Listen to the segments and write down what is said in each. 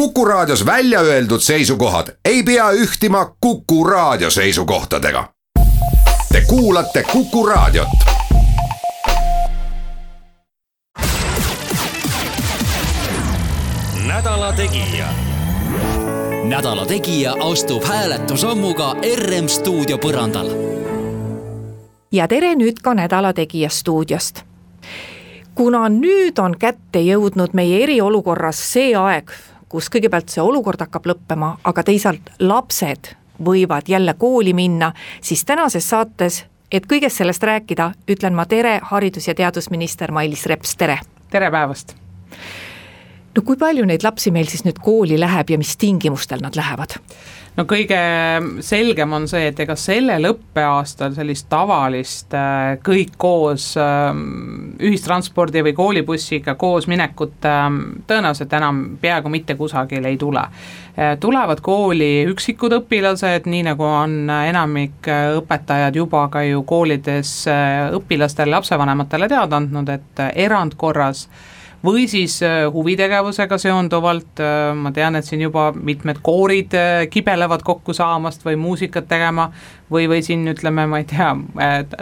Kuku Raadios välja öeldud seisukohad ei pea ühtima Kuku Raadio seisukohtadega. Te kuulate Kuku Raadiot. nädala Tegija. nädala Tegija astub hääletusammuga RM stuudio põrandal. ja tere nüüd ka Nädala Tegija stuudiost kuna nüüd on kätte jõudnud meie eriolukorras see aeg, kus kõigepealt see olukord hakkab lõppema, aga teisalt lapsed võivad jälle kooli minna, siis tänases saates, et kõigest sellest rääkida, ütlen ma tere, haridus- ja teadusminister Mailis Reps, tere! tere päevast! no kui palju neid lapsi meil siis nüüd kooli läheb ja mis tingimustel nad lähevad? No kõige selgem on see, et ega sellel õppeaastal sellist tavalist äh, kõik koos ähm, ühistranspordi või koolibussiga koos minekut ähm, tõenäoliselt enam peaaegu mitte kusagil ei tule. Äh, tulevad kooli üksikud õpilased, nii nagu on enamik äh, õpetajad juba ka ju koolides õpilastele, lapsevanematele teada andnud, et erandkorras või siis äh, huvitegevusega seonduvalt, äh, ma tean, et siin juba mitmed koorid äh, kibelevad kokku saamast või muusikat tegema, või, või siin ütleme, ma ei tea,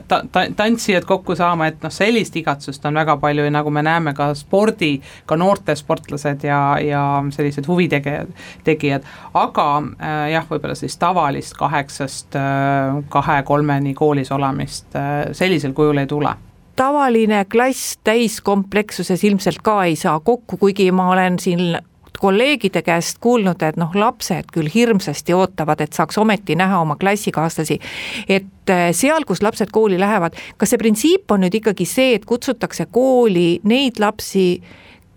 ta-, ta-, tantsijad kokku saama, et noh, sellist igatsust on väga palju ja nagu me näeme ka spordi, ka noortesportlased ja, ja sellised huvitegijad, tegijad, aga äh, jah, võib-olla siis tavalist kaheksast äh, kahe-kolmeni koolis olemist äh, sellisel kujul ei tule. Tavaline klass täiskomplekssuses ilmselt ka ei saa kokku, kuigi ma olen siin kolleegide käest kuulnud, et noh, lapsed küll hirmsasti ootavad, et saaks ometi näha oma klassikaaslasi. et eh, seal, kus lapsed kooli lähevad, kas see printsiip on nüüd ikkagi see, et kutsutakse kooli neid lapsi,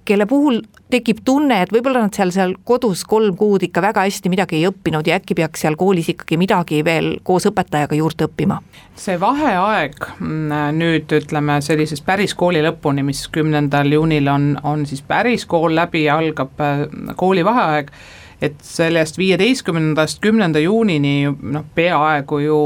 kelle puhul tekib tunne, et võib-olla nad seal, seal kodus kolm kuud ikka väga hästi midagi ei õppinud ja äkki peaks seal koolis ikkagi midagi veel koos õpetajaga juurde õppima? see vaheaeg mm, nüüd ütleme sellisest päris kooli lõpuni, mis kümnendal juunil on, on siis päris kool läbi ja algab äh, koolivaheaeg et sellest viieteistkümnendast kümnenda juunini noh, peaaegu ju,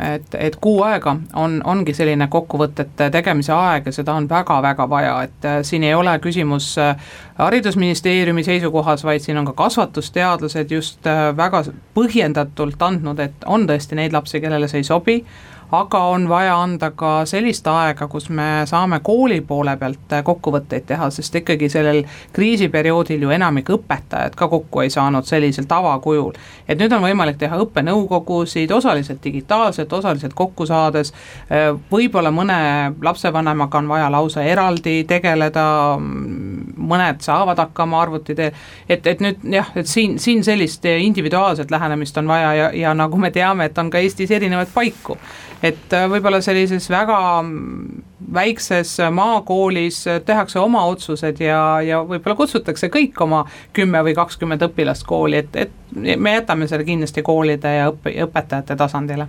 et, et kuu aega on, ongi selline kokkuvõtete tegemise aeg ja seda on väga-väga vaja, et äh, siin ei ole küsimus äh, haridusministeeriumi seisukohas, vaid siin on ka kasvatusteadlased just äh, väga põhjendatult andnud, et on tõesti neid lapsi, kellele see ei sobi aga on vaja anda ka sellist aega, kus me saame kooli poole pealt kokkuvõtteid teha, sest ikkagi sellel kriisiperioodil ju enamik õpetajad ka kokku ei saanud sellisel tavakujul. et nüüd on võimalik teha õppenõukogusid osaliselt digitaalselt, osaliselt kokku saades, võib-olla mõne lapsevanemaga on vaja lausa eraldi tegeleda, mõned saavad hakkama arvuti teel, et, et nüüd jah, et siin, siin sellist individuaalset lähenemist on vaja ja, ja nagu me teame, et on ka Eestis erinevaid paiku et äh, võib-olla sellises väga väikses maakoolis tehakse oma otsused ja, ja võib-olla kutsutakse kõik oma kümme või kakskümmend õpilast kooli, et, et me jätame selle kindlasti koolide ja õppe, õpetajate tasandile.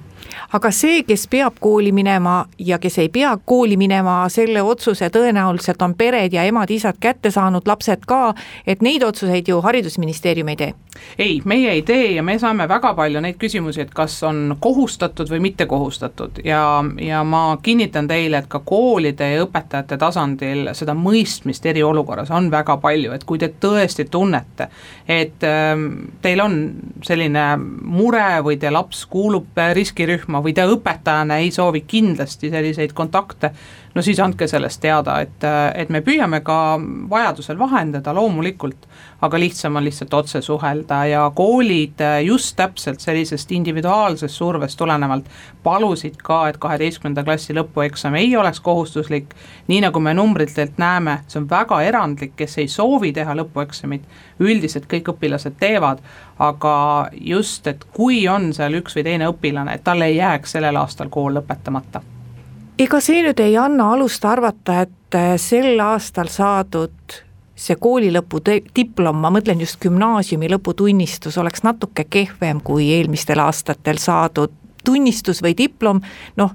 Aga see, kes peab kooli minema ja kes ei pea kooli minema, selle otsuse tõenäoliselt on pered ja emad-isad kätte saanud, lapsed ka, et neid otsuseid ju Haridusministeerium ei tee? ei, meie ei tee ja me saame väga palju neid küsimusi, et kas on kohustatud või mitte kohustatud ja, ja ma kinnitan teile, et ka koolide ja õpetajate tasandil seda mõistmist eriolukorras on väga palju, et kui te tõesti tunnete, et ähm, teil on selline mure või teie laps kuulub riskirühma või te õpetajana ei soovi kindlasti selliseid kontakte no siis andke sellest teada, et, et me püüame ka vajadusel vahendada loomulikult, aga lihtsam on lihtsalt otse suhelda ja koolid just täpselt sellisest individuaalsest survest tulenevalt palusid ka, et kaheteistkümnenda klassi lõpueksam ei oleks kohustuslik, nii nagu me numbritelt näeme, see on väga erandlik, kes ei soovi teha lõpueksamit, üldiselt kõik õpilased teevad, aga just, et kui on seal üks või teine õpilane, et tal ei jääks sellel aastal kool lõpetamata ega see nüüd ei anna alust arvata, et äh, sel aastal saadud see kooli lõpu diplom, ma mõtlen just gümnaasiumi lõputunnistus, oleks natuke kehvem kui eelmistel aastatel saadud tunnistus või diplom, noh,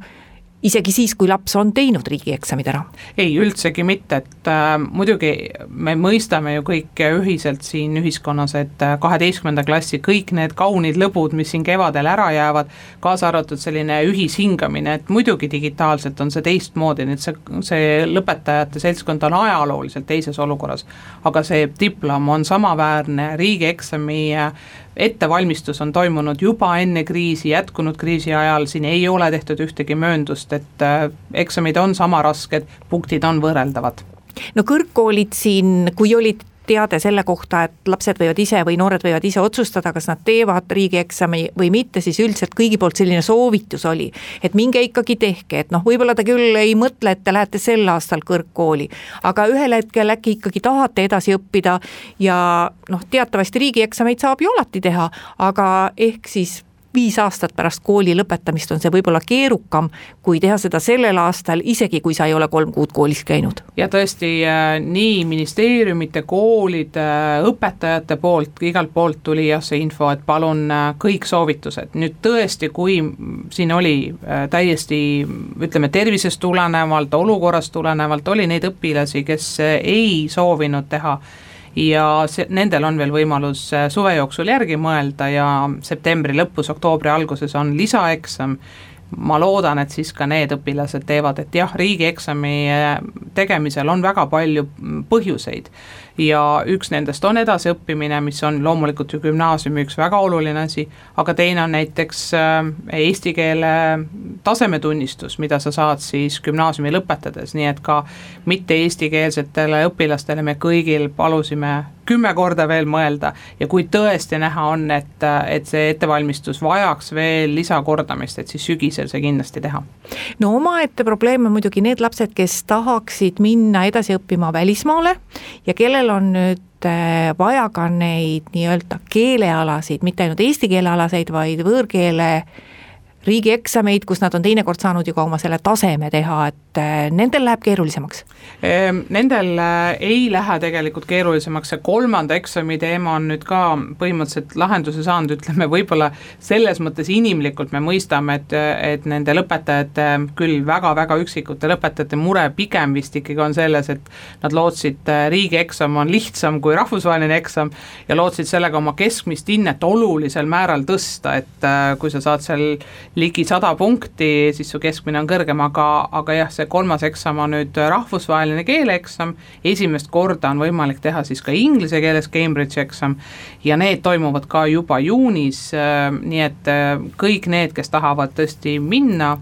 isegi siis, kui laps on teinud riigieksamid ära? ei, üldsegi mitte, et äh, muidugi me mõistame ju kõik ühiselt siin ühiskonnas, et äh, kaheteistkümnenda klassi kõik need kaunid lõbud, mis siin kevadel ära jäävad, kaasa arvatud selline ühishingamine, et muidugi digitaalselt on see teistmoodi, nii et see, see lõpetajate seltskond on ajalooliselt teises olukorras. aga see diplom on samaväärne riigieksami äh, ettevalmistus on toimunud juba enne kriisi, jätkunud kriisi ajal, siin ei ole tehtud ühtegi mööndust, et äh, eksamid on sama rasked, punktid on võrreldavad. No kõrgkoolid siin, kui olid teade selle kohta, et lapsed võivad ise või noored võivad ise otsustada, kas nad teevad riigieksami või mitte, siis üldiselt kõigi poolt selline soovitus oli, et minge ikkagi tehke, et noh, võib-olla te küll ei mõtle, et te lähete sel aastal kõrgkooli, aga ühel hetkel äkki ikkagi tahate edasi õppida ja noh, teatavasti riigieksameid saab ju alati teha, aga ehk siis viis aastat pärast kooli lõpetamist on see võib-olla keerukam, kui teha seda sellel aastal, isegi kui sa ei ole kolm kuud koolis käinud. ja tõesti, äh, nii ministeeriumite, koolide, õpetajate poolt, igalt poolt tuli jah, see info, et palun äh, kõik soovitused, nüüd tõesti, kui siin oli äh, täiesti ütleme, tervisest tulenevalt, olukorrast tulenevalt, oli neid õpilasi, kes ei soovinud teha ja see, nendel on veel võimalus äh, suve jooksul järgi mõelda ja septembri lõpus, oktoobri alguses on lisaeksam, ma loodan, et siis ka need õpilased teevad, et jah, riigieksami äh, tegemisel on väga palju põhjuseid ja üks nendest on edasiõppimine, mis on loomulikult ju gümnaasiumi üks väga oluline asi, aga teine on näiteks äh, eesti keele tasemetunnistus, mida sa saad siis gümnaasiumi lõpetades, nii et ka mitte eestikeelsetele õpilastele me kõigil palusime kümme korda veel mõelda ja kui tõesti näha on, et, et see ettevalmistus vajaks veel lisakordamist, et siis sügisel see kindlasti teha. no omaette probleem on muidugi need lapsed, kes tahaksid minna edasi õppima välismaale ja kellel on nüüd äh, vaja ka neid nii-öelda keelealasid, mitte ainult eesti keele alaseid, vaid võõrkeele riigieksameid, kus nad on teinekord saanud ju ka oma selle taseme teha, et äh, nendel läheb keerulisemaks? Ehm, nendel äh, ei lähe tegelikult keerulisemaks, see kolmanda eksami teema on nüüd ka põhimõtteliselt lahenduse saanud, ütleme võib-olla selles mõttes inimlikult me mõistame, et, et nende lõpetajate, küll väga-väga üksikute lõpetajate mure pigem vist ikkagi on selles, et nad lootsid, äh, riigieksam on lihtsam kui rahvusvaheline eksam ja lootsid sellega oma keskmist hinnet olulisel määral tõsta, et kui sa saad seal ligi sada punkti, siis su keskmine on kõrgem, aga, aga jah, see kolmas eksam on nüüd rahvusvaheline keeleeksam, esimest korda on võimalik teha siis ka inglise keeles Cambridge'i eksam ja need toimuvad ka juba juunis, äh, nii et äh, kõik need, kes tahavad tõesti minna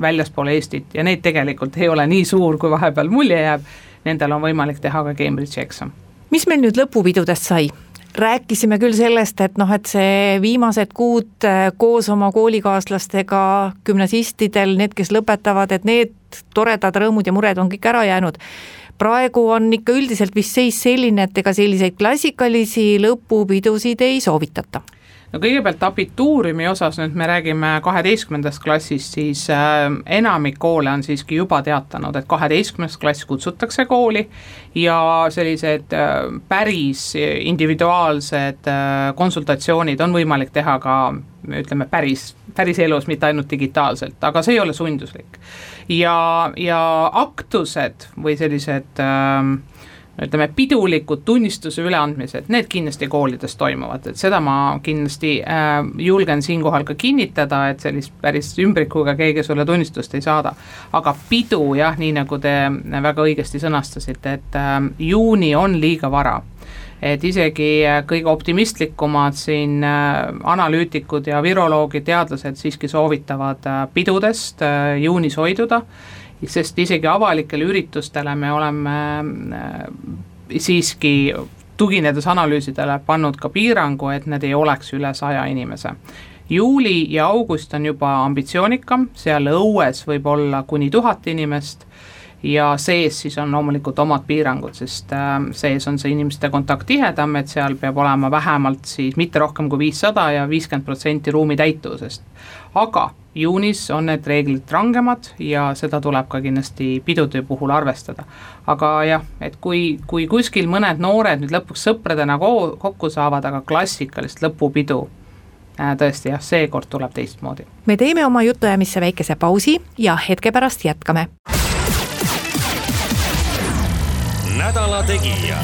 väljaspoole Eestit ja neid tegelikult ei ole nii suur, kui vahepeal mulje jääb, nendel on võimalik teha ka Cambridge'i eksam. mis meil nüüd lõpupidudest sai? Rääkisime küll sellest, et noh, et see viimased kuud äh, koos oma koolikaaslastega, gümnasistidel, need, kes lõpetavad, et need toredad rõõmud ja mured on kõik ära jäänud. praegu on ikka üldiselt vist seis selline, et ega selliseid klassikalisi lõpupidusid ei soovitata no kõigepealt abituuriumi osas, nüüd me räägime kaheteistkümnendast klassist, siis äh, enamik koole on siiski juba teatanud, et kaheteistkümnes klass kutsutakse kooli ja sellised äh, päris individuaalsed äh, konsultatsioonid on võimalik teha ka ütleme, päris, päriselus, mitte ainult digitaalselt, aga see ei ole sunduslik. ja, ja aktused või sellised äh, ütleme, pidulikud tunnistuse üleandmised, need kindlasti koolides toimuvad, et seda ma kindlasti äh, julgen siinkohal ka kinnitada, et sellist päris ümbrikuga keegi sulle tunnistust ei saada. aga pidu jah, nii nagu te väga õigesti sõnastasite, et äh, juuni on liiga vara et isegi kõige optimistlikumad siin äh, analüütikud ja viroloogid, teadlased siiski soovitavad äh, pidudest äh, juunis hoiduda sest isegi avalikele üritustele me oleme äh, siiski tuginedes analüüsidele pannud ka piirangu, et need ei oleks üle saja inimese. juuli ja august on juba ambitsioonikam, seal õues võib olla kuni tuhat inimest ja sees siis on loomulikult omad piirangud, sest äh, sees on see inimeste kontakt tihedam, et seal peab olema vähemalt siis mitte rohkem kui viissada ja viiskümmend protsenti ruumi täituvusest. Aga juunis on need reeglid rangemad ja seda tuleb ka kindlasti pidude puhul arvestada. aga jah, et kui, kui kuskil mõned noored nüüd lõpuks sõpradena ko kokku saavad, aga klassikalist lõpupidu tõesti jah, seekord tuleb teistmoodi. me teeme oma jutuajamisse väikese pausi ja hetke pärast jätkame. nädala Tegija.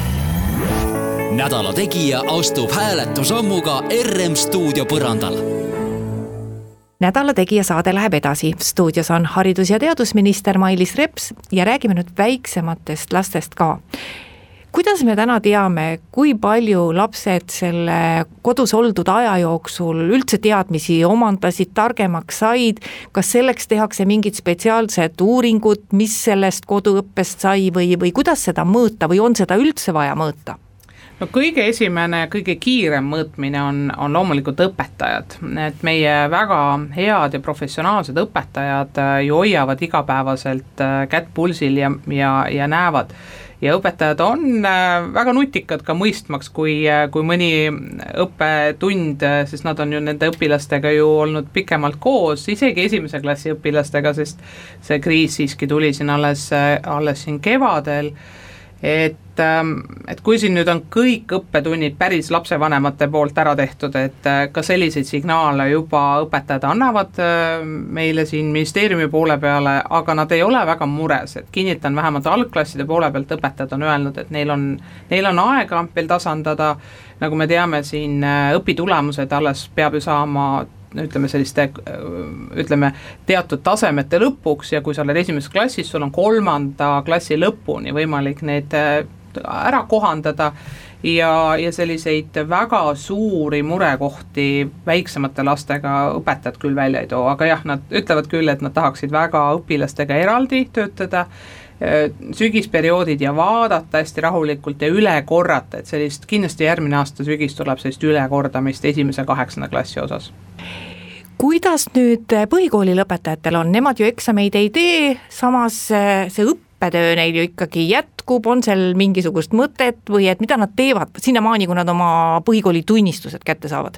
nädala Tegija astub hääletusammuga RM stuudio põrandal nädala Tegija saade läheb edasi, stuudios on haridus- ja teadusminister Mailis Reps ja räägime nüüd väiksematest lastest ka. Kuidas me täna teame, kui palju lapsed selle kodus oldud aja jooksul üldse teadmisi omandasid, targemaks said, kas selleks tehakse mingid spetsiaalsed uuringud, mis sellest koduõppest sai või, või kuidas seda mõõta või on seda üldse vaja mõõta? No kõige esimene kõige kiirem mõõtmine on, on loomulikult õpetajad, et meie väga head ja professionaalsed õpetajad äh, ju hoiavad igapäevaselt äh, kätt pulsil ja, ja, ja näevad. Ja õpetajad on äh, väga nutikad ka mõistmaks, kui, kui mõni õppetund, sest nad on ju nende õpilastega ju olnud pikemalt koos, isegi esimese klassi õpilastega, sest see kriis siiski tuli siin alles, alles siin kevadel et, ähm, et kui siin nüüd on kõik õppetunnid päris lapsevanemate poolt ära tehtud, et äh, ka selliseid signaale juba õpetajad annavad äh, meile siin ministeeriumi poole peale, aga nad ei ole väga mures, et kinnitan vähemalt algklasside poole pealt õpetajad on öelnud, et neil on, neil on aega veel tasandada, nagu me teame, siin äh, õpitulemused alles peab ju saama ütleme selliste ütleme teatud tasemete lõpuks ja kui sa oled esimeses klassis, sul on kolmanda klassi lõpuni võimalik need äh, ära kohandada ja, ja selliseid väga suuri murekohti väiksemate lastega õpetajad küll välja ei too, aga jah, nad ütlevad küll, et nad tahaksid väga õpilastega eraldi töötada sügisperioodid ja vaadata hästi rahulikult ja üle korrata, et sellist kindlasti järgmine aasta sügis tuleb sellist ülekordamist esimese kaheksanda klassi osas. Kuidas nüüd põhikooli lõpetajatel on, nemad ju eksameid ei tee, samas eh, see õppetöö neil ju ikkagi jätkub, on seal mingisugust mõtet või et mida nad teevad sinnamaani, kui nad oma põhikooli tunnistused kätte saavad?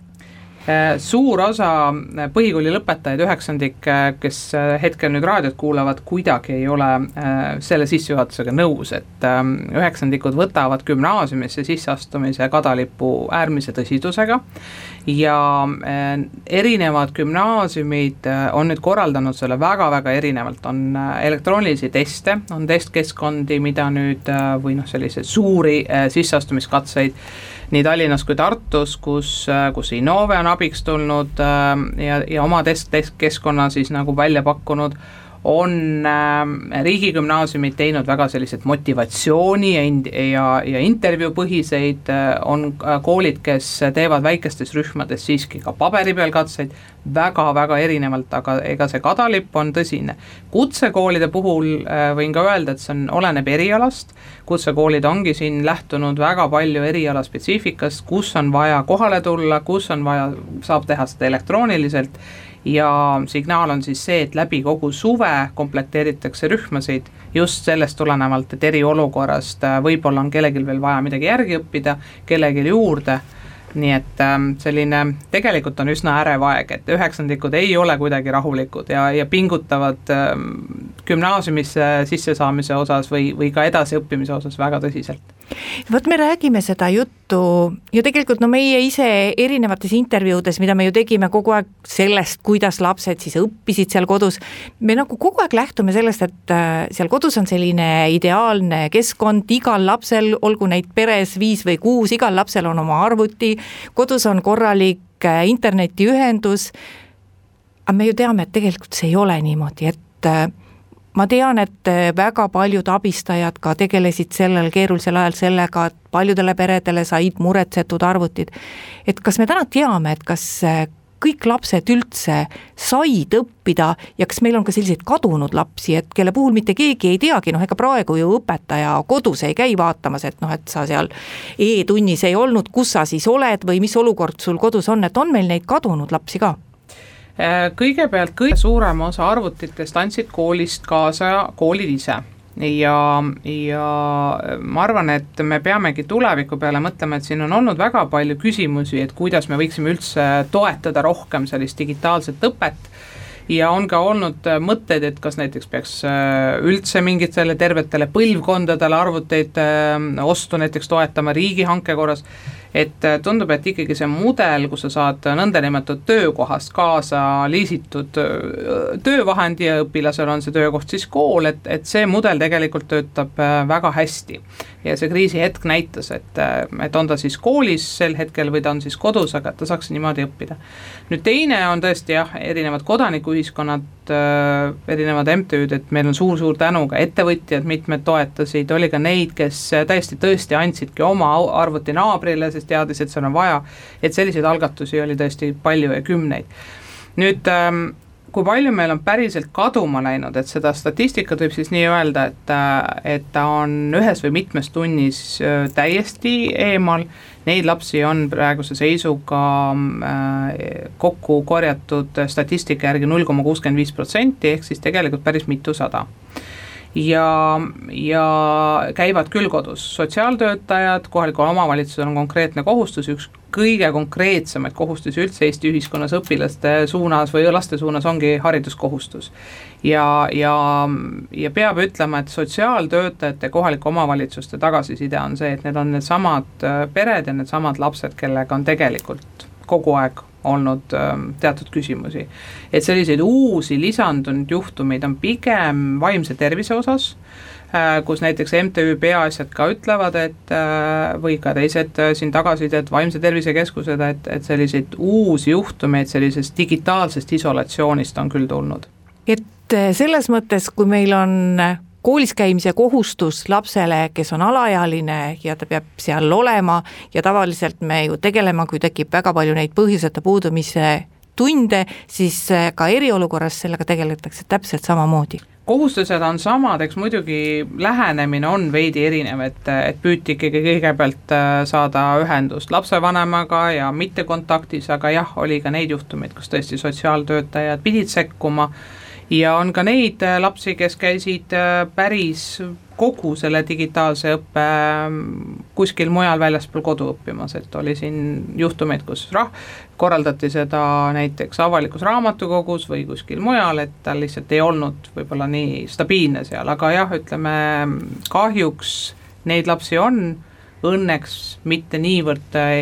Äh, suur osa äh, põhikooli lõpetajaid, üheksandik, äh, kes hetkel nüüd raadiot kuulavad, kuidagi ei ole selle sissejuhatusega nõus, et ähm, üheksandikud võtavad gümnaasiumisse sisseastumise kadalipu äärmise tõsidusega ja erinevad gümnaasiumid on nüüd korraldanud selle väga-väga erinevalt, on elektroonilisi teste, on testkeskkondi, mida nüüd või noh, selliseid suuri sisseastumiskatseid nii Tallinnas kui Tartus, kus, kus Innove on abiks tulnud äh, ja, ja oma test, testkeskkonna siis nagu välja pakkunud on äh, riigigümnaasiumid teinud väga sellised motivatsiooni ja, ja, ja intervjuupõhiseid äh,, on äh, koolid, kes teevad väikestes rühmades siiski ka paberi peal katseid väga,, väga-väga erinevalt, aga ega see kadalipp on tõsine. kutsekoolide puhul äh, võin ka öelda, et see on, oleneb erialast, kutsekoolid ongi siin lähtunud väga palju eriala spetsiifikast, kus on vaja kohale tulla, kus on vaja, saab teha seda elektrooniliselt ja signaal on siis see, et läbi kogu suve komplekteeritakse rühmasid just sellest tulenevalt, et eriolukorrast äh, võib-olla on kellelgi veel vaja midagi järgi õppida, kellelgi juurde. Nii et ähm, selline tegelikult on üsna ärev aeg, et üheksandikud ei ole kuidagi rahulikud ja, ja pingutavad ähm, gümnaasiumisse sissesaamise osas või, või ka edasiõppimise osas väga tõsiselt vot me räägime seda juttu ju tegelikult no meie ise erinevates intervjuudes, mida me ju tegime kogu aeg sellest, kuidas lapsed siis õppisid seal kodus, me nagu kogu aeg lähtume sellest, et äh, seal kodus on selline ideaalne keskkond, igal lapsel, olgu neid peres viis või kuus, igal lapsel on oma arvuti, kodus on korralik äh, internetiühendus, aga me ju teame, et tegelikult see ei ole niimoodi, et äh, ma tean, et väga paljud abistajad ka tegelesid sellel keerulisel ajal sellega, et paljudele peredele said muretsetud arvutid. et kas me täna teame, et kas kõik lapsed üldse said õppida ja kas meil on ka selliseid kadunud lapsi, et kelle puhul mitte keegi ei teagi, noh ega praegu ju õpetaja kodus ei käi vaatamas, et noh, et sa seal e-tunnis ei olnud, kus sa siis oled või mis olukord sul kodus on, et on meil neid kadunud lapsi ka? Äh, kõigepealt kõige suurem osa arvutitest andsid koolist kaasa koolid ise. Ja, ja ma arvan, et me peamegi tuleviku peale mõtlema, et siin on olnud väga palju küsimusi, et kuidas me võiksime üldse toetada rohkem sellist digitaalset õpet. Ja on ka olnud mõtteid, et kas näiteks peaks äh, üldse mingitele tervetele põlvkondadele arvuteid äh, ostu näiteks toetama riigihanke korras et äh, tundub, et ikkagi see mudel, kus sa saad nõndanimetatud töökohast kaasa liisitud äh, töövahendi ja õpilasel on see töökoht siis kool, et, et see mudel tegelikult töötab äh, väga hästi. Ja see kriisihetk näitas, et, et on ta siis koolis sel hetkel või ta on siis kodus, aga ta saaks niimoodi õppida. nüüd teine on tõesti jah, erinevad kodanikuühiskonnad, erinevad MTÜ-d, et meil on suur-suur tänu ka ettevõtjad, mitmed toetasid, oli ka neid, kes täiesti tõesti andsidki oma arvuti naabrile, sest teadis, et seal on vaja, et selliseid algatusi oli tõesti palju ja kümneid. nüüd ähm, kui palju meil on päriselt kaduma läinud, et seda statistikat võib siis nii öelda, et, et ta on ühes või mitmes tunnis täiesti eemal, neid lapsi on praeguse seisuga kokku korjatud statistika järgi null koma kuuskümmend viis protsenti, ehk siis tegelikult päris mitusada. Ja, ja käivad küll kodus, sotsiaaltöötajad, kohalikul omavalitsusel on konkreetne kohustus, üks kõige konkreetsemaid kohustusi üldse Eesti ühiskonnas õpilaste suunas või laste suunas ongi hariduskohustus. ja, ja, ja peab ütlema, et sotsiaaltöötajate, kohalike omavalitsuste tagasiside on see, et need on needsamad äh, pered ja needsamad lapsed, kellega on tegelikult kogu aeg olnud ähm, teatud küsimusi. et selliseid uusi lisandunud juhtumeid on pigem vaimse tervise osas, kus näiteks MTÜ Peaasjad ka ütlevad, et äh, või ka teised äh, siin tagasisidet, Vaimse Tervise Keskused, et, et selliseid uusi juhtumeid sellisest digitaalsest isolatsioonist on küll tulnud. et selles mõttes, kui meil on koolis käimise kohustus lapsele, kes on alaealine ja ta peab seal olema ja tavaliselt me ju tegeleme, kui tekib väga palju neid põhjuseta puudumise tunde, siis äh, ka eriolukorras sellega tegeletakse täpselt samamoodi kohustused on samad, eks muidugi lähenemine on veidi erinev, et, et püüti ikkagi kõigepealt äh, saada ühendust lapsevanemaga ja mitte kontaktis, aga jah, oli ka neid juhtumeid, kus tõesti sotsiaaltöötajad pidid sekkuma ja on ka neid äh, lapsi, kes käisid äh, päris kogu selle digitaalse õppe ähm, kuskil mujal väljaspool kodu õppimas, et oli siin juhtumeid, kus rah-, korraldati seda näiteks avalikus raamatukogus või kuskil mujal, et tal lihtsalt ei olnud võib-olla nii stabiilne seal, aga jah, ütleme kahjuks neid lapsi on, õnneks mitte niivõrd äh,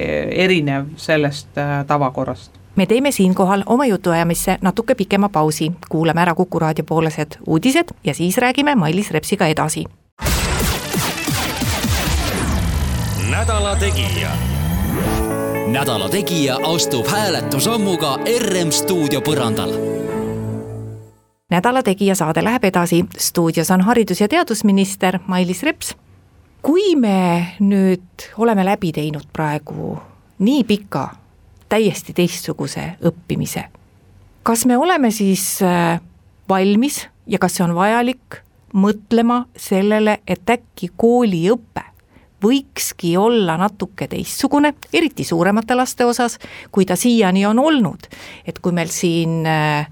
erinev sellest tavakorrast me teeme siinkohal oma jutuajamisse natuke pikema pausi, kuulame ära Kuku raadio poolesed uudised ja siis räägime Mailis Repsiga edasi. nädala Tegija. nädala Tegija astub hääletusammuga RM stuudio põrandal nädala Tegija saade läheb edasi, stuudios on haridus- ja teadusminister Mailis Reps. kui me nüüd oleme läbi teinud praegu nii pika täiesti teistsuguse õppimise. kas me oleme siis äh, valmis ja kas see on vajalik mõtlema sellele, et äkki kooliõpe võikski olla natuke teistsugune, eriti suuremate laste osas, kui ta siiani on olnud. et kui meil siin äh,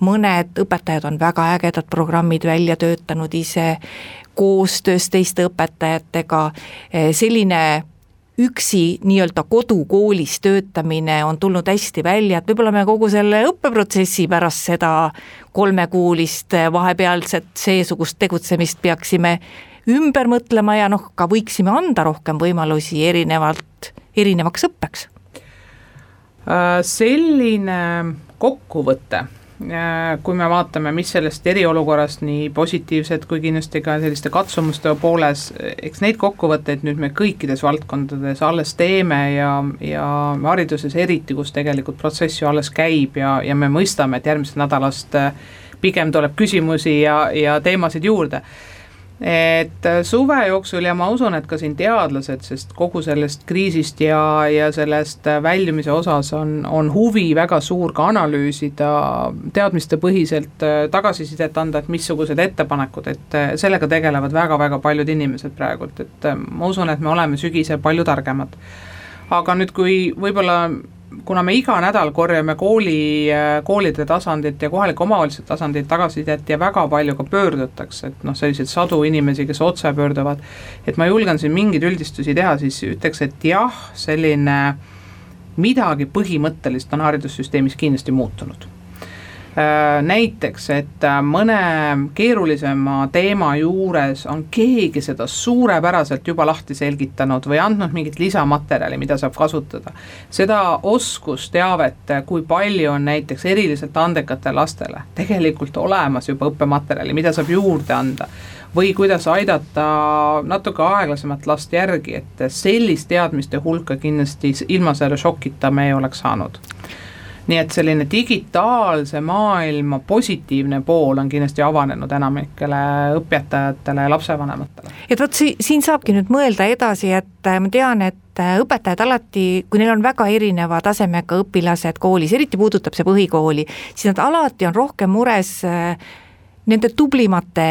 mõned õpetajad on väga ägedad programmid välja töötanud ise, koostöös teiste õpetajatega, äh, selline üksi nii-öelda kodukoolis töötamine on tulnud hästi välja, et võib-olla me kogu selle õppeprotsessi pärast seda kolmekuulist vahepealset seesugust tegutsemist peaksime ümber mõtlema ja noh, ka võiksime anda rohkem võimalusi erinevalt, erinevaks õppeks. Äh, selline kokkuvõte kui me vaatame, mis sellest eriolukorrast nii positiivset kui kindlasti ka selliste katsumuste pooles, eks neid kokkuvõtteid nüüd me kõikides valdkondades alles teeme ja, ja hariduses eriti, kus tegelikult protsess ju alles käib ja, ja me mõistame, et järgmisest nädalast pigem tuleb küsimusi ja, ja teemasid juurde et äh, suve jooksul ja ma usun, et ka siin teadlased, sest kogu sellest kriisist ja, ja sellest äh, väljumise osas on, on huvi väga suur ka analüüsida, teadmistepõhiselt äh, tagasisidet anda, et missugused ettepanekud, et sellega tegelevad väga-väga paljud inimesed praegult, et ma usun, et me oleme sügisel palju targemad. aga nüüd, kui võib-olla kuna me iga nädal korjame kooli, koolide tasandilt ja kohalike omavalitsuste tasandilt tagasisidet ja väga palju ka pöördutakse, et noh, selliseid sadu inimesi, kes otse pöörduvad, et ma julgen siin mingeid üldistusi teha, siis ütleks, et jah, selline midagi põhimõttelist on haridussüsteemis kindlasti muutunud. Äh, näiteks, et äh, mõne keerulisema teema juures on keegi seda suurepäraselt juba lahti selgitanud või andnud mingit lisamaterjali, mida saab kasutada. seda oskusteavet, kui palju on näiteks eriliselt andekatele lastele tegelikult olemas juba õppematerjali, mida saab juurde anda või kuidas aidata natuke aeglasemat last järgi, et sellist teadmiste hulka kindlasti ilma selle šokita me ei oleks saanud nii et selline digitaalse maailma positiivne pool on kindlasti avanenud enamikele õpetajatele ja lapsevanematele. et vot si-, siin saabki nüüd mõelda edasi, et äh, ma tean, et äh, õpetajad alati, kui neil on väga erineva tasemega õpilased koolis, eriti puudutab see põhikooli, siis nad alati on rohkem mures äh, nende tublimate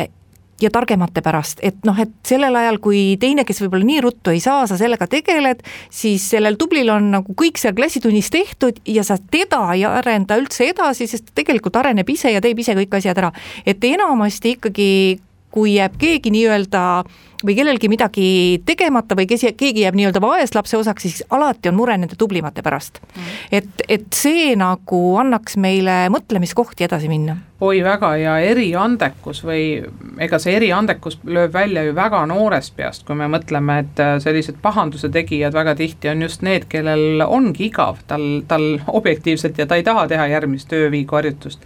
ja targemate pärast, et noh, et sellel ajal, kui teine, kes võib-olla nii ruttu ei saa, sa sellega tegeled, siis sellel tublil on nagu kõik seal klassitunnis tehtud ja sa teda ei arenda üldse edasi, sest tegelikult areneb ise ja teeb ise kõik asjad ära. et enamasti ikkagi kui jääb keegi nii-öelda või kellelgi midagi tegemata või kes, keegi jääb nii-öelda vaeslapse osaks, siis alati on mure nende tublimate pärast mm.. et, et see nagu annaks meile mõtlemiskohti edasi minna. oi väga ja eriandekus või ega see eriandekus lööb välja ju väga noorest peast, kui me mõtleme, et äh, sellised pahanduse tegijad väga tihti on just need, kellel ongi igav, tal, tal objektiivselt ja ta ei taha teha järgmist ööviigu harjutust.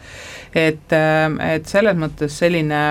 et, äh, et selles mõttes selline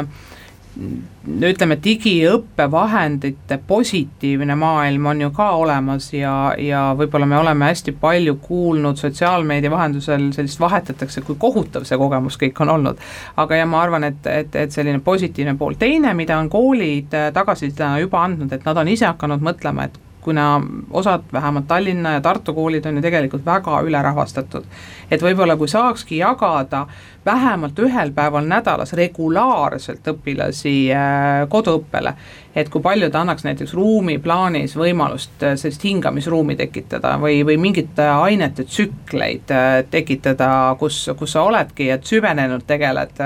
ütleme, digiõppevahendite positiivne maailm on ju ka olemas ja, ja võib-olla me oleme hästi palju kuulnud sotsiaalmeedia vahendusel sellist vahetatakse, kui kohutav see kogemus kõik on olnud. aga ja ma arvan, et, et, et selline positiivne pool, teine, mida on koolid tagasisidena juba andnud, et nad on ise hakanud mõtlema, et kuna osad, vähemalt Tallinna ja Tartu koolid on ju tegelikult väga ülerahvastatud. et võib-olla kui saakski jagada vähemalt ühel päeval nädalas regulaarselt õpilasi äh, koduõppele, et kui palju ta annaks näiteks ruumiplaanis võimalust äh, sellist hingamisruumi tekitada või, või mingite ainete tsükleid äh, tekitada, kus, kus sa oledki, et süvenenud tegeled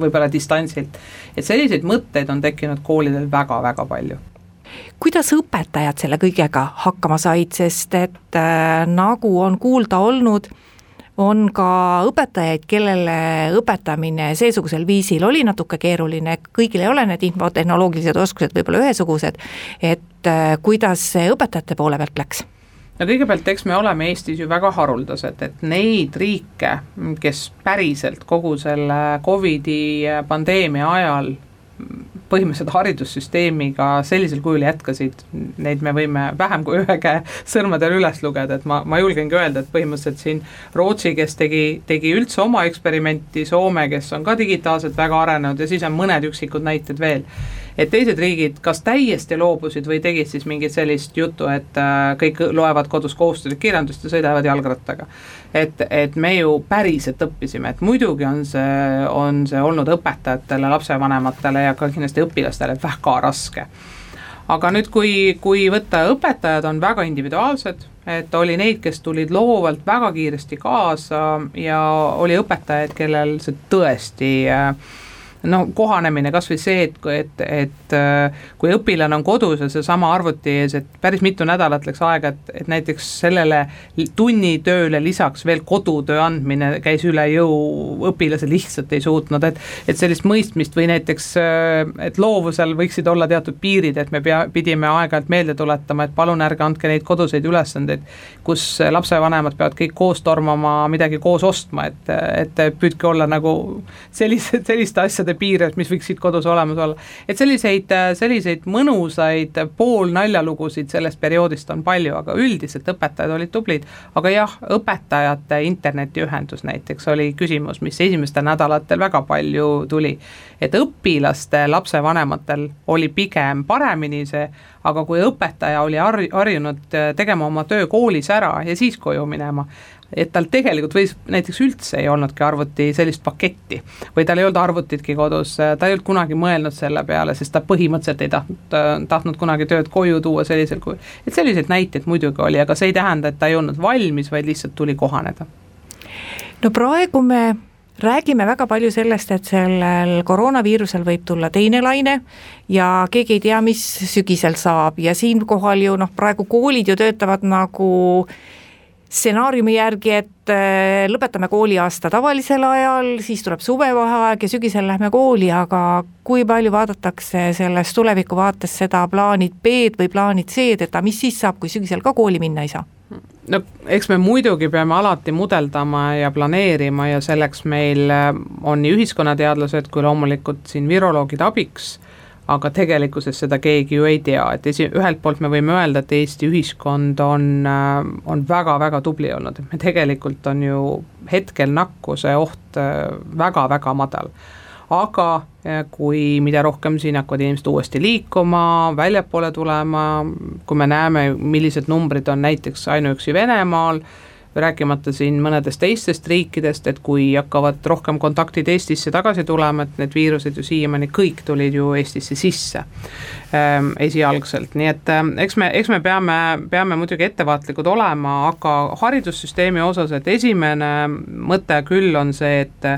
võib-olla distantsilt. et selliseid mõtteid on tekkinud koolidel väga-väga palju kuidas õpetajad selle kõigega hakkama said, sest et äh, nagu on kuulda olnud, on ka õpetajaid, kellele õpetamine seesugusel viisil oli natuke keeruline, kõigil ei ole need infotehnoloogilised oskused võib-olla ühesugused, et äh, kuidas see õpetajate poole pealt läks? no kõigepealt, eks me oleme Eestis ju väga haruldased, et neid riike, kes päriselt kogu selle Covidi pandeemia ajal põhimõtteliselt haridussüsteemiga sellisel kujul jätkasid, neid me võime vähem kui ühe käe sõrmedel üles lugeda, et ma, ma julgengi öelda, et põhimõtteliselt siin Rootsi, kes tegi, tegi üldse oma eksperimenti, Soome, kes on ka digitaalselt väga arenenud ja siis on mõned üksikud näited veel et teised riigid kas täiesti loobusid või tegid siis mingit sellist juttu, et äh, kõik loevad kodus kohustuslik kirjandust ja sõidavad jalgrattaga. et, et me ju päriselt õppisime, et muidugi on see, on see olnud õpetajatele, lapsevanematele ja ka kindlasti õpilastele väga raske aga nüüd, kui, kui võtta, õpetajad on väga individuaalsed, et oli neid, kes tulid loovalt väga kiiresti kaasa ja oli õpetajaid, kellel see tõesti äh, no kohanemine, kas või see, et, et, et äh, kui õpilane on kodus ja seesama arvuti ees, et päris mitu nädalat läks aega, et, et näiteks sellele tunnitööle lisaks veel kodutöö andmine käis üle jõu, õpilased lihtsalt ei suutnud, et et sellist mõistmist või näiteks, äh, et loovusel võiksid olla teatud piirid, et me pea, pidime aeg-ajalt meelde tuletama, et palun ärge andke neid koduseid ülesandeid, kus lapsevanemad peavad kõik koos tormama midagi koos ostma, et, et püüdke olla nagu sellised, selliste asjade asjade piires, mis võiksid kodus olemas olla. et selliseid, selliseid mõnusaid poolnaljalugusid sellest perioodist on palju, aga üldiselt õpetajad olid tublid. aga jah, õpetajate internetiühendus näiteks oli küsimus, mis esimestel nädalatel väga palju tuli. et õpilaste lapsevanematel oli pigem paremini see, aga kui õpetaja oli harjunud tegema oma töö koolis ära ja siis koju minema, et tal tegelikult võis, näiteks üldse ei olnudki arvuti sellist paketti või tal ei olnud arvutitki kodus, ta ei olnud kunagi mõelnud selle peale, sest ta põhimõtteliselt ei tahtnud, tahtnud kunagi tööd koju tuua sellisel kujul. et selliseid näiteid muidugi oli, aga see ei tähenda, et ta ei olnud valmis, vaid lihtsalt tuli kohaneda. no praegu me räägime väga palju sellest, et sellel koroonaviirusel võib tulla teine laine ja keegi ei tea, mis sügisel saab ja siinkohal ju noh, praegu koolid ju töötavad nagu äh, stsenaariumi järgi, et äh, lõpetame kooliaasta tavalisel ajal, siis tuleb suvevaheaeg ja sügisel lähme kooli, aga kui palju vaadatakse selles tulevikuvaates seda plaanid B-d või plaanid C-d, et aga mis siis saab, kui sügisel ka kooli minna ei saa? no eks me muidugi peame alati mudeldama ja planeerima ja selleks meil äh, on nii ühiskonnateadlased kui loomulikult siin viroloogid abiks aga tegelikkuses seda keegi ju ei tea, et esi, ühelt poolt me võime öelda, et Eesti ühiskond on, äh, on väga-väga tubli olnud, et me tegelikult on ju hetkel nakkuse oht väga-väga äh, madal. Aga äh, kui mida rohkem siin hakkavad inimesed uuesti liikuma, väljapoole tulema, kui me näeme, millised numbrid on näiteks ainuüksi Venemaal, rääkimata siin mõnedest teistest riikidest, et kui hakkavad rohkem kontaktid Eestisse tagasi tulema, et need viirused ju siiamaani kõik tulid ju Eestisse sisse ähm, esialgselt, nii et äh, eks me, eks me peame, peame muidugi ettevaatlikud olema, aga haridussüsteemi osas, et esimene mõte küll on see, et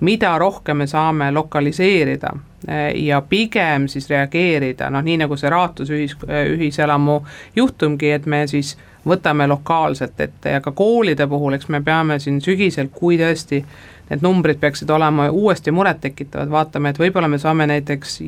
mida rohkem me saame lokaliseerida äh, ja pigem siis reageerida, noh nii nagu see Raatus ühis, ühiselamu juhtumgi, et me siis võtame lokaalselt ette ja ka koolide puhul, eks me peame siin sügisel, kui tõesti need numbrid peaksid olema uuesti murettekitavad, vaatame, et võib-olla me saame näiteks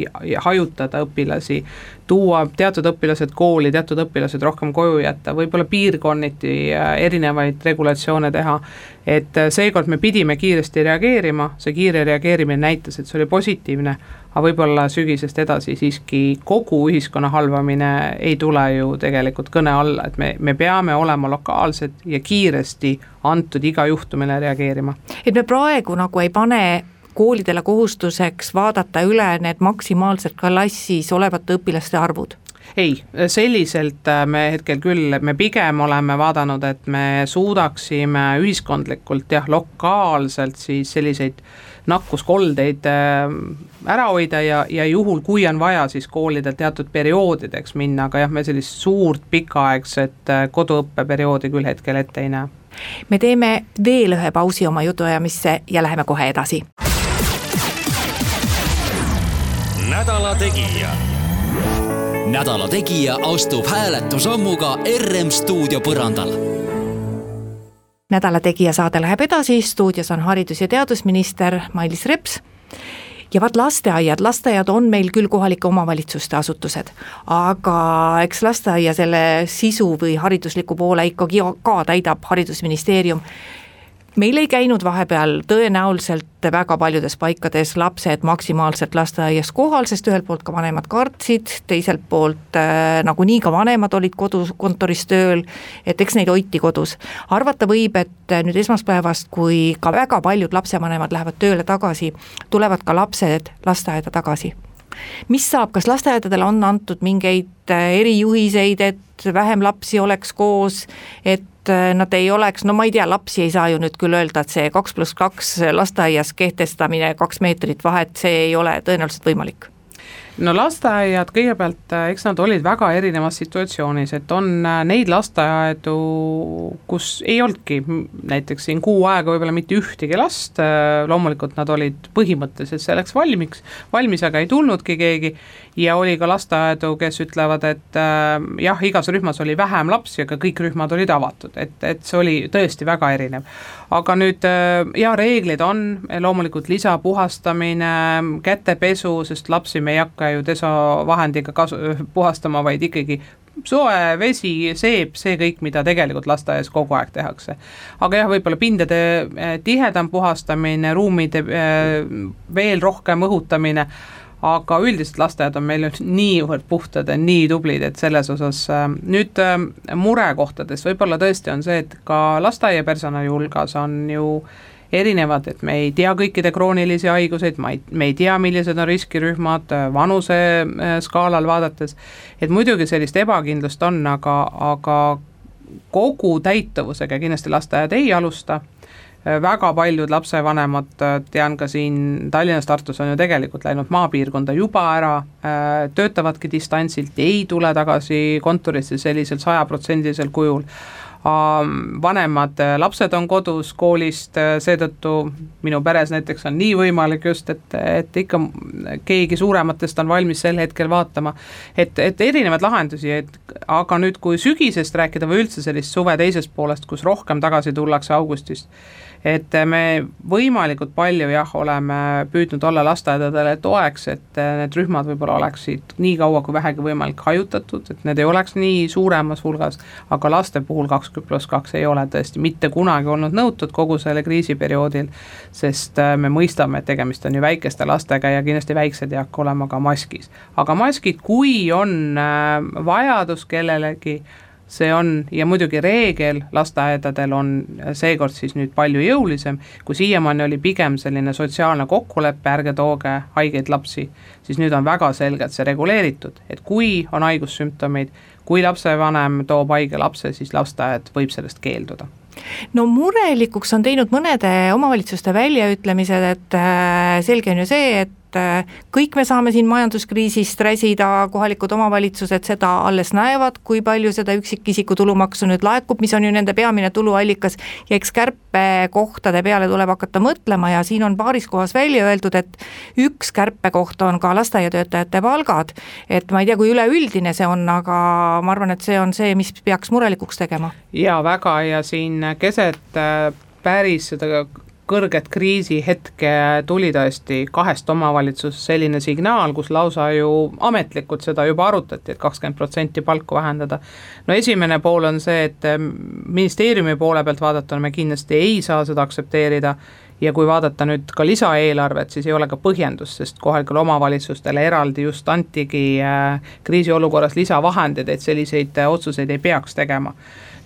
hajutada õpilasi, tuua teatud õpilased kooli, teatud õpilased rohkem koju jätta, võib-olla piirkonniti äh, erinevaid regulatsioone teha, et äh, seekord me pidime kiiresti reageerima, see kiire reageerimine näitas, et see oli positiivne, aga võib-olla sügisest edasi siiski kogu ühiskonna halvamine ei tule ju tegelikult kõne alla, et me, me peame olema lokaalsed ja kiiresti antud iga juhtumile reageerima. et me praegu nagu ei pane koolidele kohustuseks vaadata üle need maksimaalselt klassis olevate õpilaste arvud? ei, selliselt äh, me hetkel küll, me pigem oleme vaadanud, et me suudaksime ühiskondlikult jah, lokaalselt siis selliseid nakkuskoldeid äh, ära hoida ja, ja juhul, kui on vaja, siis koolidel teatud perioodideks minna, aga jah, me sellist suurt pikaaegset äh, koduõppeperioodi küll hetkel ette ei näe. me teeme veel ühe pausi oma jutuajamisse ja läheme kohe edasi. nädala Tegija. nädala Tegija astub hääletusammuga RM stuudio põrandal nädala Tegija saade läheb edasi, stuudios on haridus- ja teadusminister Mailis Reps. Ja vaat lasteaiad, lasteaiad on meil küll kohalike omavalitsuste asutused, aga eks lasteaia selle sisu või haridusliku poole ikkagi ka täidab Haridusministeerium meil ei käinud vahepeal tõenäoliselt väga paljudes paikades lapsed maksimaalselt lasteaias kohal, sest ühelt poolt ka vanemad kartsid, teiselt poolt äh, nagunii ka vanemad olid kodus kontoris tööl, et eks neid hoiti kodus. arvata võib, et nüüd esmaspäevast, kui ka väga paljud lapsevanemad lähevad tööle tagasi, tulevad ka lapsed lasteaeda tagasi mis saab, kas lasteaedadele on antud mingeid äh, erijuhiseid, et vähem lapsi oleks koos, et äh, nad ei oleks, no ma ei tea, lapsi ei saa ju nüüd küll öelda, et see kaks pluss kaks lasteaias kehtestamine, kaks meetrit vahet, see ei ole tõenäoliselt võimalik no lasteaiad kõigepealt, äh, eks nad olid väga erinevas situatsioonis, et on äh, neid lasteaedu, kus ei olnudki näiteks siin kuu aega võib-olla mitte ühtegi last, äh, loomulikult nad olid põhimõtteliselt selleks valmiks, valmis, aga ei tulnudki keegi ja oli ka lasteaedu, kes ütlevad, et jah, igas rühmas oli vähem lapsi, aga kõik rühmad olid avatud, et, et see oli tõesti väga erinev. Aga nüüd äh, jaa, reeglid on loomulikult lisapuhastamine, kätepesu, sest lapsi me ei hakka ju desovahendiga kasu-, puhastama, vaid ikkagi soe vesi, seep, see kõik, mida tegelikult lasteaias kogu aeg tehakse. aga jah, võib-olla pindade äh, tihedam puhastamine, ruumide veel rohkem õhutamine aga üldiselt lasteaiad on meil niivõrd puhtad ja nii tublid, et selles osas äh, nüüd äh, murekohtades võib-olla tõesti on see, et ka lasteaiapersonali hulgas on ju erinevad, et me ei tea kõikide kroonilisi haiguseid, ma ei, me ei tea, millised on riskirühmad äh, vanuse skaalal vaadates, et muidugi sellist ebakindlust on, aga, aga kogu täituvusega kindlasti lasteaiad ei alusta väga paljud lapsevanemad, äh, tean ka siin Tallinnas, Tartus on ju tegelikult läinud maapiirkonda juba ära, äh, töötavadki distantsilt, ei tule tagasi kontorisse sellisel sajaprotsendilisel kujul. Vanemad lapsed on kodus koolist, seetõttu minu peres näiteks on nii võimalik just, et, et ikka keegi suurematest on valmis sel hetkel vaatama, et, et erinevaid lahendusi, et aga nüüd, kui sügisest rääkida või üldse sellist suve teisest poolest, kus rohkem tagasi tullakse augustist, et me võimalikult palju jah, oleme püüdnud olla lasteaedadele toeks, et need rühmad võib-olla oleksid nii kaua kui vähegi võimalik hajutatud, et need ei oleks nii suuremas hulgas, aga laste puhul kaks pluss kaks ei ole tõesti mitte kunagi olnud nõutud kogu selle kriisiperioodil, sest äh, me mõistame, et tegemist on ju väikeste lastega ja kindlasti väiksed ei hakka olema ka maskis. aga maskid, kui on äh, vajadus kellelegi, see on ja muidugi reegel lasteaedadel on seekord siis nüüd palju jõulisem, kui siiamaani oli pigem selline sotsiaalne kokkulepe, ärge tooge haigeid lapsi, siis nüüd on väga selgelt see reguleeritud, et kui on haigussümptomid, kui lapsevanem toob haige lapse, siis lasteaed võib sellest keelduda. No murelikuks on teinud mõnede omavalitsuste väljaütlemised, et äh, selge on ju see, et et äh, kõik me saame siin majanduskriisist räsida, kohalikud omavalitsused seda alles näevad, kui palju seda üksikisiku tulumaksu nüüd laekub, mis on ju nende peamine tuluallikas, ja eks kärpekohtade peale tuleb hakata mõtlema ja siin on paaris kohas välja öeldud, et üks kärpekoht on ka lasteaiatöötajate palgad, et ma ei tea, kui üleüldine see on, aga ma arvan, et see on see, mis peaks murelikuks tegema. jaa, väga ja siin keset äh, päris seda kõrget kriisihetke tuli tõesti kahest omavalitsusest selline signaal, kus lausa ju ametlikult seda juba arutati, et kakskümmend protsenti palku vähendada. no esimene pool on see, et eh, ministeeriumi poole pealt vaadatuna me kindlasti ei saa seda aktsepteerida ja kui vaadata nüüd ka lisaeelarvet, siis ei ole ka põhjendust, sest kohalikele omavalitsustele eraldi just antigi eh, kriisiolukorras lisavahendeid, et selliseid eh, otsuseid ei peaks tegema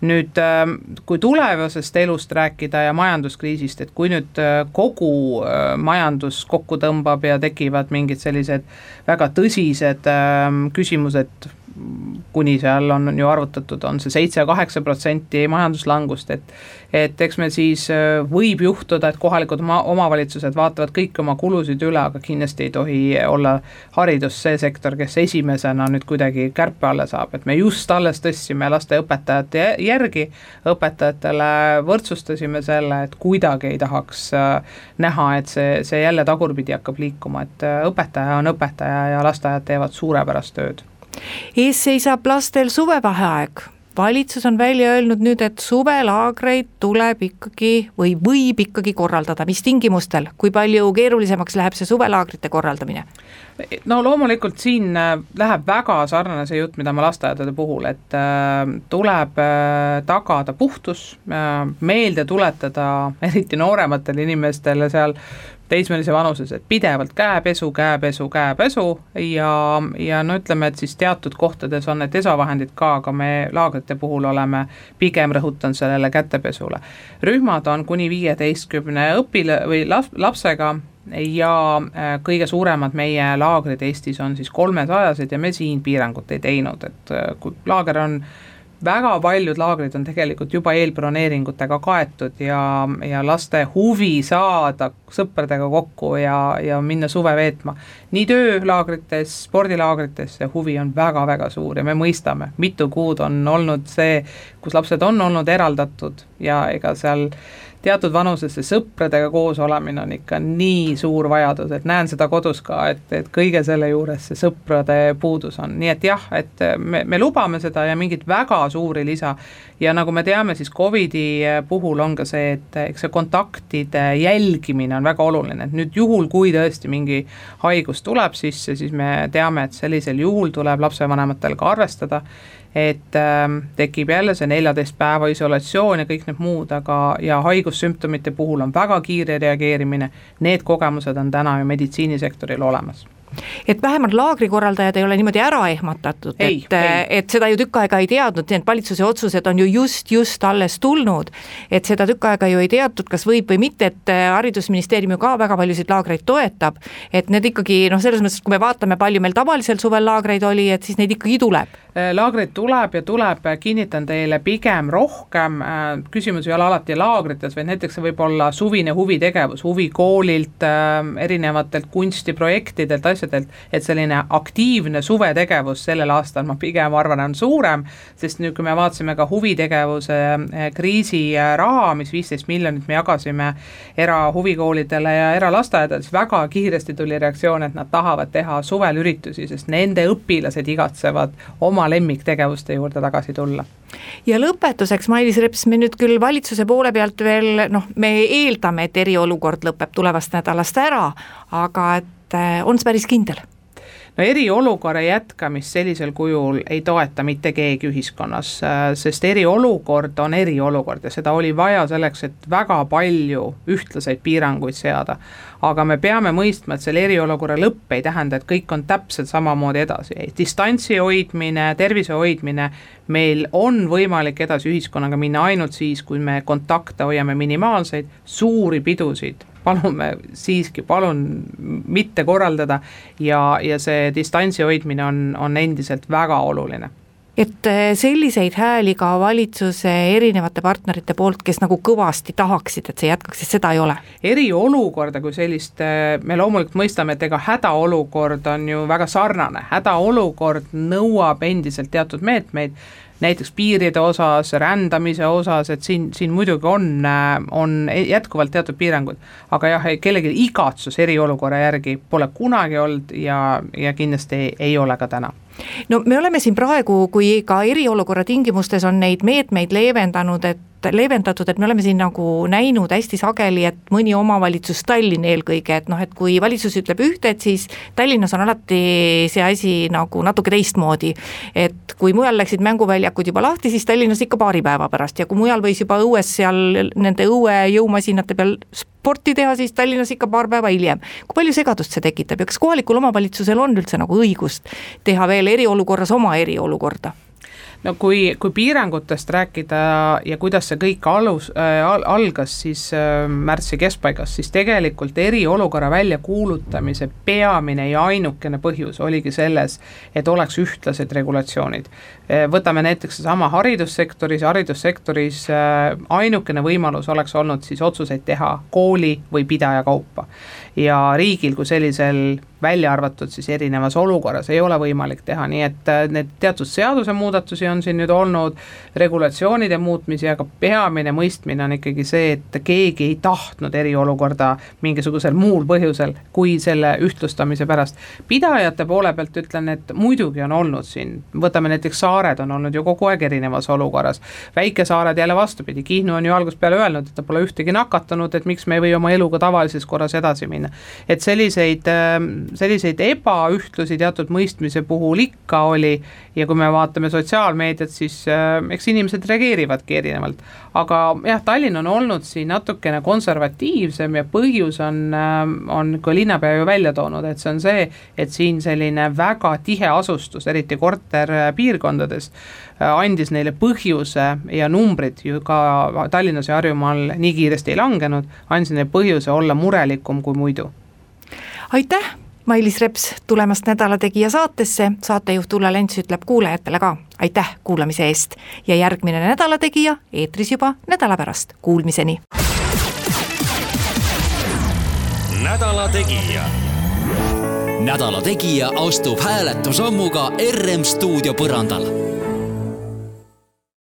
nüüd ähm, kui tulevasest elust rääkida ja majanduskriisist, et kui nüüd äh, kogu äh, majandus kokku tõmbab ja tekivad mingid sellised väga tõsised ähm, küsimused kuni seal on, on ju arvutatud, on see seitse-kaheksa protsenti majanduslangust, et et eks me siis äh, võib juhtuda, et kohalikud ma-, omavalitsused vaatavad kõiki oma kulusid üle, aga kindlasti ei tohi olla haridus see sektor, kes esimesena nüüd kuidagi kärpe alla saab, et me just alles tõstsime lasteõpetajate järgi, õpetajatele võrdsustasime selle, et kuidagi ei tahaks äh, näha, et see, see jälle tagurpidi hakkab liikuma, et äh, õpetaja on õpetaja ja lasteaiad teevad suurepärast tööd ees seisab lastel suvevaheaeg. Valitsus on välja öelnud nüüd, et suvelaagreid tuleb ikkagi või võib ikkagi korraldada, mis tingimustel, kui palju keerulisemaks läheb see suvelaagrite korraldamine? no loomulikult siin äh, läheb väga sarnane see jutt, mida ma lasteaedade puhul, et äh, tuleb äh, tagada puhtus meelde tuletada eriti noorematele inimestele seal teismelise vanuses, et pidevalt käepesu, käepesu, käepesu ja, ja no ütleme, et siis teatud kohtades on need desavahendid ka, aga me laagrite puhul oleme pigem rõhutanud sellele kätepesule. rühmad on kuni viieteistkümne õpila- või laps, lapsega ja äh, kõige suuremad meie laagrid Eestis on siis kolmesajased ja me siin piirangut ei teinud, et äh, kui laager on väga paljud laagrid on tegelikult juba eelbroneeringutega kaetud ja, ja laste huvi saada sõpradega kokku ja, ja minna suve veetma. nii töölaagrites, spordilaagrites see huvi on väga-väga suur ja me mõistame, mitu kuud on olnud see, kus lapsed on olnud eraldatud ja ega seal teatud vanuses see sõpradega koos olemine on ikka nii suur vajadus, et näen seda kodus ka, et, et kõige selle juures see sõprade puudus on, nii et jah, et me, me lubame seda ja mingit väga suuri lisa. Ja nagu me teame, siis Covidi puhul on ka see, et eks see kontaktide jälgimine on väga oluline, et nüüd juhul, kui tõesti mingi haigus tuleb sisse, siis me teame, et sellisel juhul tuleb lapsevanematel ka arvestada et äh, tekib jälle see neljateist päeva isolatsioon ja kõik need muud, aga, ja haigussümptomite puhul on väga kiire reageerimine, need kogemused on täna ju meditsiinisektoril olemas et vähemalt laagrikorraldajad ei ole niimoodi ära ehmatatud, et, et seda ju tükk aega ei teadnud, need valitsuse otsused on ju just, just alles tulnud. et seda tükk aega ju ei teatud, kas võib või mitte, et äh, Haridusministeerium ju ka väga paljusid laagreid toetab. et need ikkagi noh, selles mõttes, kui me vaatame, palju meil tavalisel suvel laagreid oli, et siis neid ikkagi tuleb. Äh, laagreid tuleb ja tuleb, kinnitan teile, pigem rohkem, äh, küsimus ei ole alati laagrites, vaid näiteks see võib olla suvine huvitegevus huvikoolilt, erinevatelt kunstiprojektidelt, asjadelt, et selline aktiivne suvetegevus sellel aastal ma pigem arvan, on suurem, sest nüüd, kui me vaatasime ka huvitegevuse eh, kriisiraha, mis viisteist miljonit me jagasime erahuvikoolidele ja eralasteaedadele, siis väga kiiresti tuli reaktsioon, et nad tahavad teha suvel üritusi, sest nende õpilased igatsevad oma lemmiktegevuste juurde tagasi tulla. Ja lõpetuseks, Mailis Reps, me nüüd küll valitsuse poole pealt veel noh, me eeldame, et eriolukord lõpeb tulevast nädalast ära, aga et eh, on see päris kindel no eriolukorra jätkamist sellisel kujul ei toeta mitte keegi ühiskonnas, äh, sest eriolukord on eriolukord ja seda oli vaja selleks, et väga palju ühtlaseid piiranguid seada. aga me peame mõistma, et selle eriolukorra lõpp ei tähenda, et kõik on täpselt samamoodi edasi, distantsi hoidmine, tervise hoidmine, meil on võimalik edasi ühiskonnaga minna ainult siis, kui me kontakte hoiame minimaalseid, suuri pidusid palume siiski, palun mitte korraldada ja, ja see distantsi hoidmine on, on endiselt väga oluline et eh, selliseid hääli ka valitsuse erinevate partnerite poolt, kes nagu kõvasti tahaksid, et see jätkaks, et seda ei ole? eriolukorda kui sellist, eh, me loomulikult mõistame, et ega hädaolukord on ju väga sarnane, hädaolukord nõuab endiselt teatud meetmeid, näiteks piiride osas, rändamise osas, et siin, siin muidugi on, on jätkuvalt teatud piirangud. aga jah, kellelgi igatsus eriolukorra järgi pole kunagi olnud ja, ja kindlasti ei, ei ole ka täna no me oleme siin praegu, kui ka eriolukorra tingimustes on neid meetmeid leevendanud, et leevendatud, et me oleme siin nagu näinud hästi sageli, et mõni omavalitsus, Tallinn eelkõige, et noh, et kui valitsus ütleb ühte, et siis Tallinnas on alati see asi nagu natuke teistmoodi. et kui mujal läksid mänguväljakud juba lahti, siis Tallinnas ikka paari päeva pärast ja kui mujal võis juba õues seal nende õuejõumasinate peal sporti teha, siis Tallinnas ikka paar päeva hiljem. kui palju segadust see tekitab ja kas kohalikul omavalitsusel on üldse nagu õigust teha veel eriolukorras oma eriolukorda? No kui, kui piirangutest rääkida ja kuidas see kõik alus äh, al, algas siis äh, märtsi keskpaigas, siis tegelikult eriolukorra väljakuulutamise peamine ja ainukene põhjus oligi selles, et oleks ühtlased regulatsioonid äh,. võtame näiteks seesama haridussektoris, haridussektoris äh, ainukene võimalus oleks olnud siis otsuseid teha kooli või pidaja kaupa ja riigil kui sellisel välja arvatud siis erinevas olukorras ei ole võimalik teha, nii et äh, need teatud seadusemuudatusi on siin nüüd olnud, regulatsioonide muutmisi, aga peamine mõistmine on ikkagi see, et keegi ei tahtnud eriolukorda mingisugusel muul põhjusel kui selle ühtlustamise pärast. pidajate poole pealt ütlen, et muidugi on olnud siin, võtame näiteks saared on olnud ju kogu aeg erinevas olukorras, väikesaared jälle vastupidi, Kihnu on ju algusest peale öelnud, et ta pole ühtegi nakatunud, et miks me ei või oma eluga tavalises korras edasi minna. et selliseid äh, selliseid ebaühtlusi teatud mõistmise puhul ikka oli ja kui me vaatame sotsiaalmeediat, siis äh, eks inimesed reageerivadki erinevalt. aga jah, Tallinn on olnud siin natukene konservatiivsem ja põhjus on, äh, on ka linnapea ju välja toonud, et see on see, et siin selline väga tihe asustus, eriti korterpiirkondades äh,, andis neile põhjuse ja numbrid ju ka Tallinnas ja Harjumaal nii kiiresti ei langenud, andis neile põhjuse olla murelikum kui muidu aitäh Mailis Reps tulemast Nädala Tegija saatesse, saatejuht Ulla Lents ütleb kuulajatele ka aitäh kuulamise eest ja järgmine Nädala Tegija eetris juba nädala pärast, kuulmiseni. nädala Tegija. nädala Tegija astub hääletusammuga RM stuudio põrandal